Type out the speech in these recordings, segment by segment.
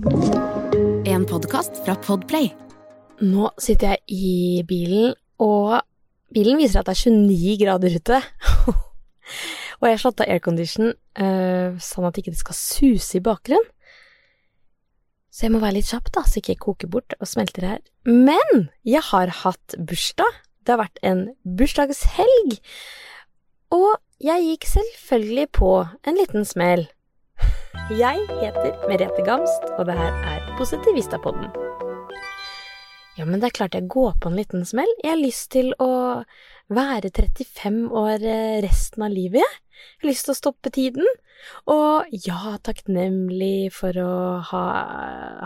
En podkast fra Podplay. Nå sitter jeg i bilen, og bilen viser at det er 29 grader ute. og jeg har slått av aircondition uh, sånn at ikke det skal suse i bakgrunnen. Så jeg må være litt kjapp, da, så ikke jeg koker bort og smelter her. Men jeg har hatt bursdag. Det har vært en bursdagshelg. Og jeg gikk selvfølgelig på en liten smell. Jeg heter Merete Gamst, og det her er Positivistapodden. Ja, men det er klart jeg går på en liten smell. Jeg har lyst til å være 35 år eh, resten av livet, jeg. Jeg har lyst til å stoppe tiden. Og ja, takknemlig for å ha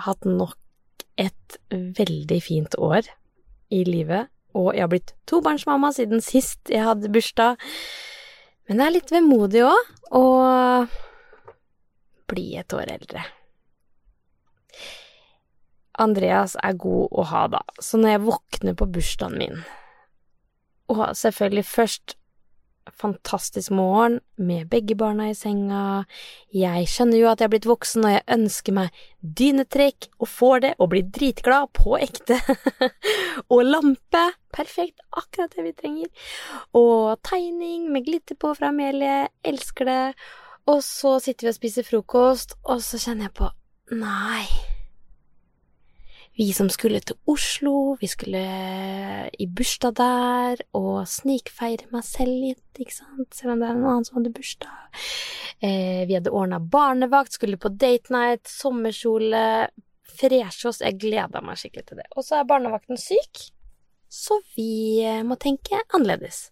hatt nok et veldig fint år i livet. Og jeg har blitt tobarnsmamma siden sist jeg hadde bursdag. Men det er litt vemodig òg, å bli et år eldre. Andreas er god å ha, da, så når jeg våkner på bursdagen min Og selvfølgelig først fantastisk morgen med begge barna i senga. Jeg skjønner jo at jeg er blitt voksen, og jeg ønsker meg dynetrekk, og får det, og blir dritglad på ekte. og lampe. Perfekt. Akkurat det vi trenger. Og tegning med glitter på fra Amelie. Elsker det. Og så sitter vi og spiser frokost, og så kjenner jeg på Nei. Vi som skulle til Oslo, vi skulle i bursdag der, og snikfeire meg selv litt, ikke sant, selv om det er en annen som hadde bursdag. Eh, vi hadde ordna barnevakt, skulle på date night, sommerkjole, freshe oss, jeg gleda meg skikkelig til det. Og så er barnevakten syk, så vi eh, må tenke annerledes.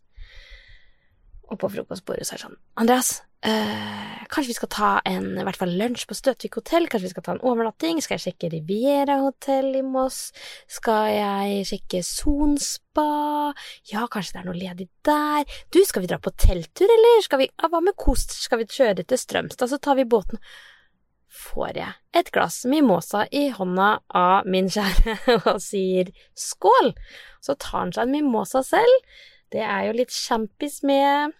Og på frokostbordet så er det sånn, Andreas, Uh, kanskje vi skal ta en i hvert fall lunsj på Støtvik hotell? Kanskje vi skal ta en overnatting? Skal jeg sjekke Riviera hotell i Moss? Skal jeg sjekke Sonspa? Ja, kanskje det er noe ledig der? Du, skal vi dra på telttur, eller? Skal vi, ja, hva med kost? Skal vi kjøre til Strømstad, så tar vi båten? Får jeg et glass mimosa i hånda av min kjære og sier skål? Så tar han seg en mimosa selv. Det er jo litt sjampis med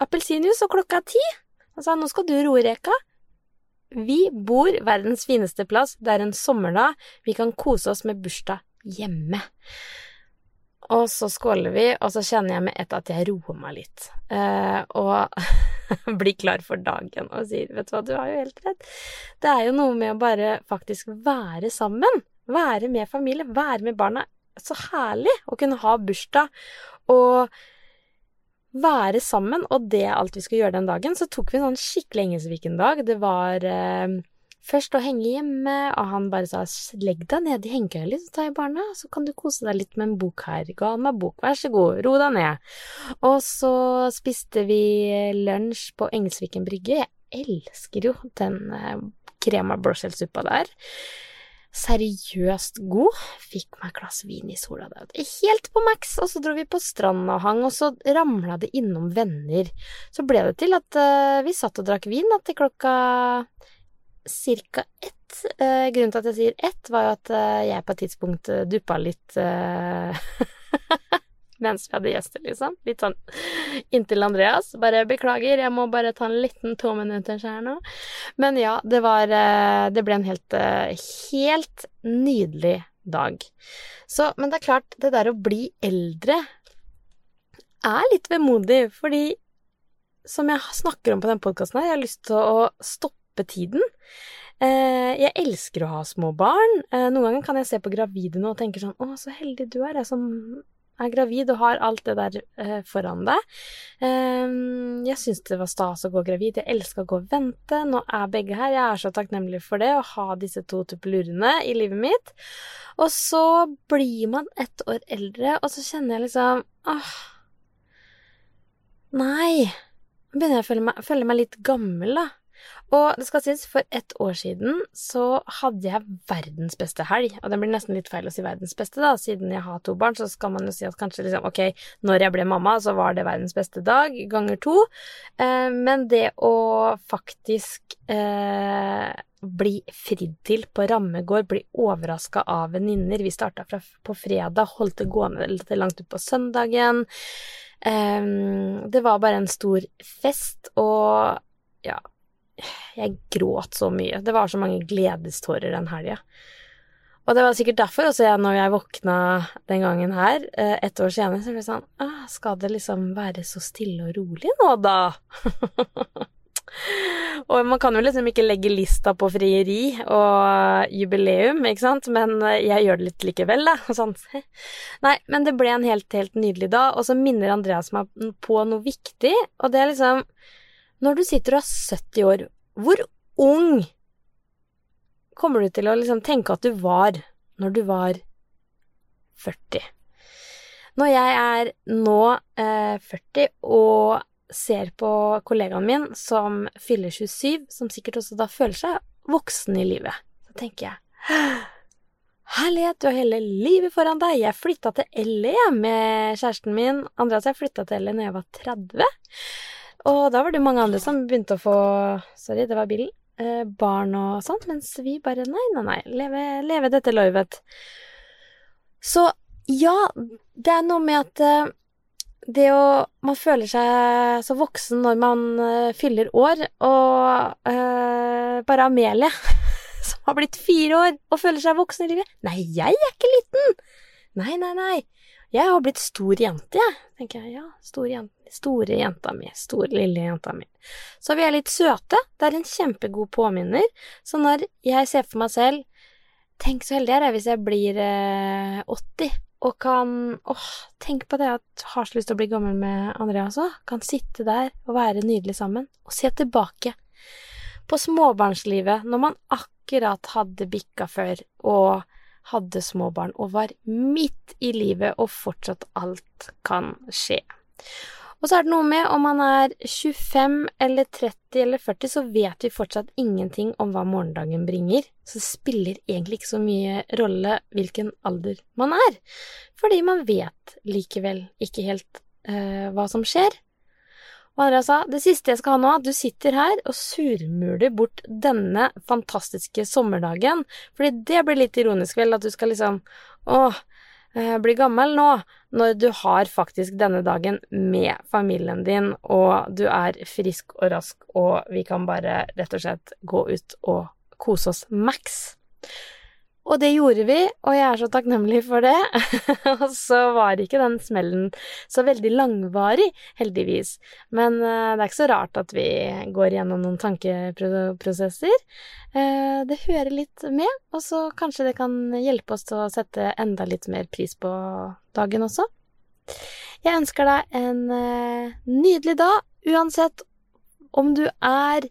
appelsinjuice, og klokka er ti. Han sa nå skal du roe reka. Vi bor verdens fineste plass, det er en sommerdag, vi kan kose oss med bursdag hjemme. Og så skåler vi, og så kjenner jeg med ett at jeg roer meg litt. Eh, og blir klar for dagen og sier vet du hva, du har jo helt rett. Det er jo noe med å bare faktisk være sammen. Være med familie, være med barna. Så herlig å kunne ha bursdag og være sammen, og det er alt vi skulle gjøre den dagen. Så tok vi en sånn skikkelig Engelsviken-dag. Det var eh, først å henge hjemme, og han bare sa legg deg ned i hengekøya litt, så tar jeg barna, så kan du kose deg litt med en bok her. Ga han meg bok, vær så god, ro deg ned. Og så spiste vi lunsj på Engelsviken brygge. Jeg elsker jo den eh, krema blåskjellsuppa der seriøst god. Fikk meg et glass vin i sola. Helt på maks. Og så dro vi på stranda og hang, og så ramla det innom venner. Så ble det til at uh, vi satt og drakk vin da, til klokka cirka ett. Uh, grunnen til at jeg sier ett, var jo at uh, jeg på et tidspunkt duppa litt mens vi hadde gjester, liksom. Litt sånn inntil Andreas. Bare beklager, jeg må bare ta en liten to minutter her nå. Men ja, det var eh, Det ble en helt, eh, helt nydelig dag. Så, men det er klart, det der å bli eldre er litt vemodig, fordi som jeg snakker om på denne podkasten her, jeg har lyst til å stoppe tiden. Eh, jeg elsker å ha små barn. Noen ganger kan jeg se på gravide nå og tenke sånn Å, så heldig du er, jeg som er gravid og har alt det der eh, foran deg. Um, jeg syns det var stas å gå gravid. Jeg elska å gå og vente. Nå er begge her. Jeg er så takknemlig for det, å ha disse to tuppelurene i livet mitt. Og så blir man ett år eldre, og så kjenner jeg liksom åh, Nei. Begynner jeg å føle meg, føle meg litt gammel, da. Og det skal sies, for ett år siden så hadde jeg verdens beste helg. Og det blir nesten litt feil å si verdens beste, da, siden jeg har to barn, så skal man jo si at kanskje liksom, ok, når jeg ble mamma, så var det verdens beste dag, ganger to. Eh, men det å faktisk eh, bli fridd til på Rammegård, bli overraska av venninner Vi starta på fredag, holdt det gående litt langt ut på søndagen. Eh, det var bare en stor fest, og ja Jeg gråt så mye. Det var så mange gledestårer den helga. Og det var sikkert derfor også jeg, når jeg våkna den gangen her, et ett år senere, så ble jeg sånn ah, Skal det liksom være så stille og rolig nå, da? og man kan jo liksom ikke legge lista på frieri og jubileum, ikke sant, men jeg gjør det litt likevel, da. Sånn. Nei, men det ble en helt, helt nydelig dag, og så minner Andreas meg på noe viktig, og det er liksom Når du sitter og er 70 år, hvor ung kommer du til å liksom tenke at du var når du var 40? Når jeg er nå eh, 40 og ser på kollegaen min som fyller 27, som sikkert også da føler seg voksen i livet, så tenker jeg Herlighet, du har hele livet foran deg. Jeg flytta til LA med kjæresten min. Andreas jeg flytta til LA når jeg var 30. Og da var det mange andre som begynte å få Sorry, det var bilen. Eh, barn og sånt, mens vi bare nei, nei, nei, leve, leve dette livet. Så ja, det er noe med at eh, det å Man føler seg så voksen når man uh, fyller år, og uh, bare Amelie, som har blitt fire år og føler seg voksen i livet Nei, jeg er ikke liten! Nei, nei, nei. Jeg har blitt stor jente, jeg. Tenker jeg. Ja, stor jente. Store jenta mi. Store, lille jenta mi. Så vi er litt søte. Det er en kjempegod påminner. Så når jeg ser for meg selv Tenk så heldig jeg er hvis jeg blir eh, 80 og kan Åh, tenk på det at har så lyst til å bli gammel med Andreas òg. Kan sitte der og være nydelig sammen. Og se tilbake på småbarnslivet når man akkurat hadde bikka før og hadde små barn og var midt i livet, og fortsatt alt kan skje. Og så er det noe med om man er 25 eller 30 eller 40, så vet vi fortsatt ingenting om hva morgendagen bringer. Så det spiller egentlig ikke så mye rolle hvilken alder man er, fordi man vet likevel ikke helt uh, hva som skjer. Og Andrea sa det siste jeg skal ha nå, at du sitter her og surmuler bort denne fantastiske sommerdagen, fordi det blir litt ironisk vel, at du skal liksom åh, bli gammel nå, når du har faktisk denne dagen med familien din, og du er frisk og rask, og vi kan bare rett og slett gå ut og kose oss maks. Og det gjorde vi, og jeg er så takknemlig for det. og så var ikke den smellen så veldig langvarig, heldigvis. Men uh, det er ikke så rart at vi går gjennom noen tankeprosesser. Uh, det hører litt med, og så kanskje det kan hjelpe oss til å sette enda litt mer pris på dagen også. Jeg ønsker deg en uh, nydelig dag, uansett om du er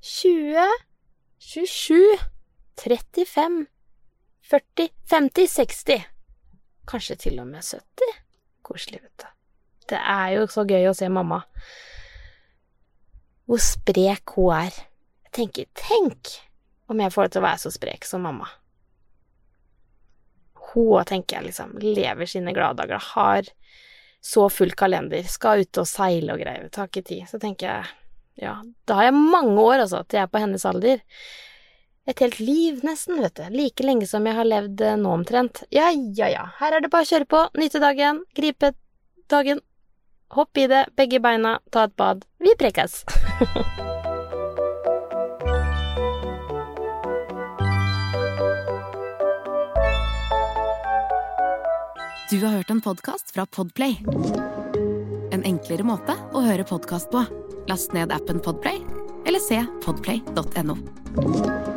20, 27, 35 40, 50, 60. Kanskje til og med 70. Koselig, vet du. Det er jo så gøy å se mamma. Hvor sprek hun er. Jeg tenker, tenk om jeg får det til å være så sprek som mamma. Hun, tenker jeg, liksom, lever sine gladdager, har så full kalender, skal ut og seile og greier, tar ikke tid. Så tenker jeg, ja, da har jeg mange år, altså, til jeg er på hennes alder et helt liv, nesten, vet du. Like lenge som jeg har levd eh, nå, omtrent. Ja, ja, ja. Her er det bare å kjøre på. Nyte dagen. Gripe dagen. Hopp i det, begge beina, ta et bad. Vi prekes. du har hørt en podkast fra Podplay. En enklere måte å høre podkast på. Last ned appen Podplay, eller se podplay.no.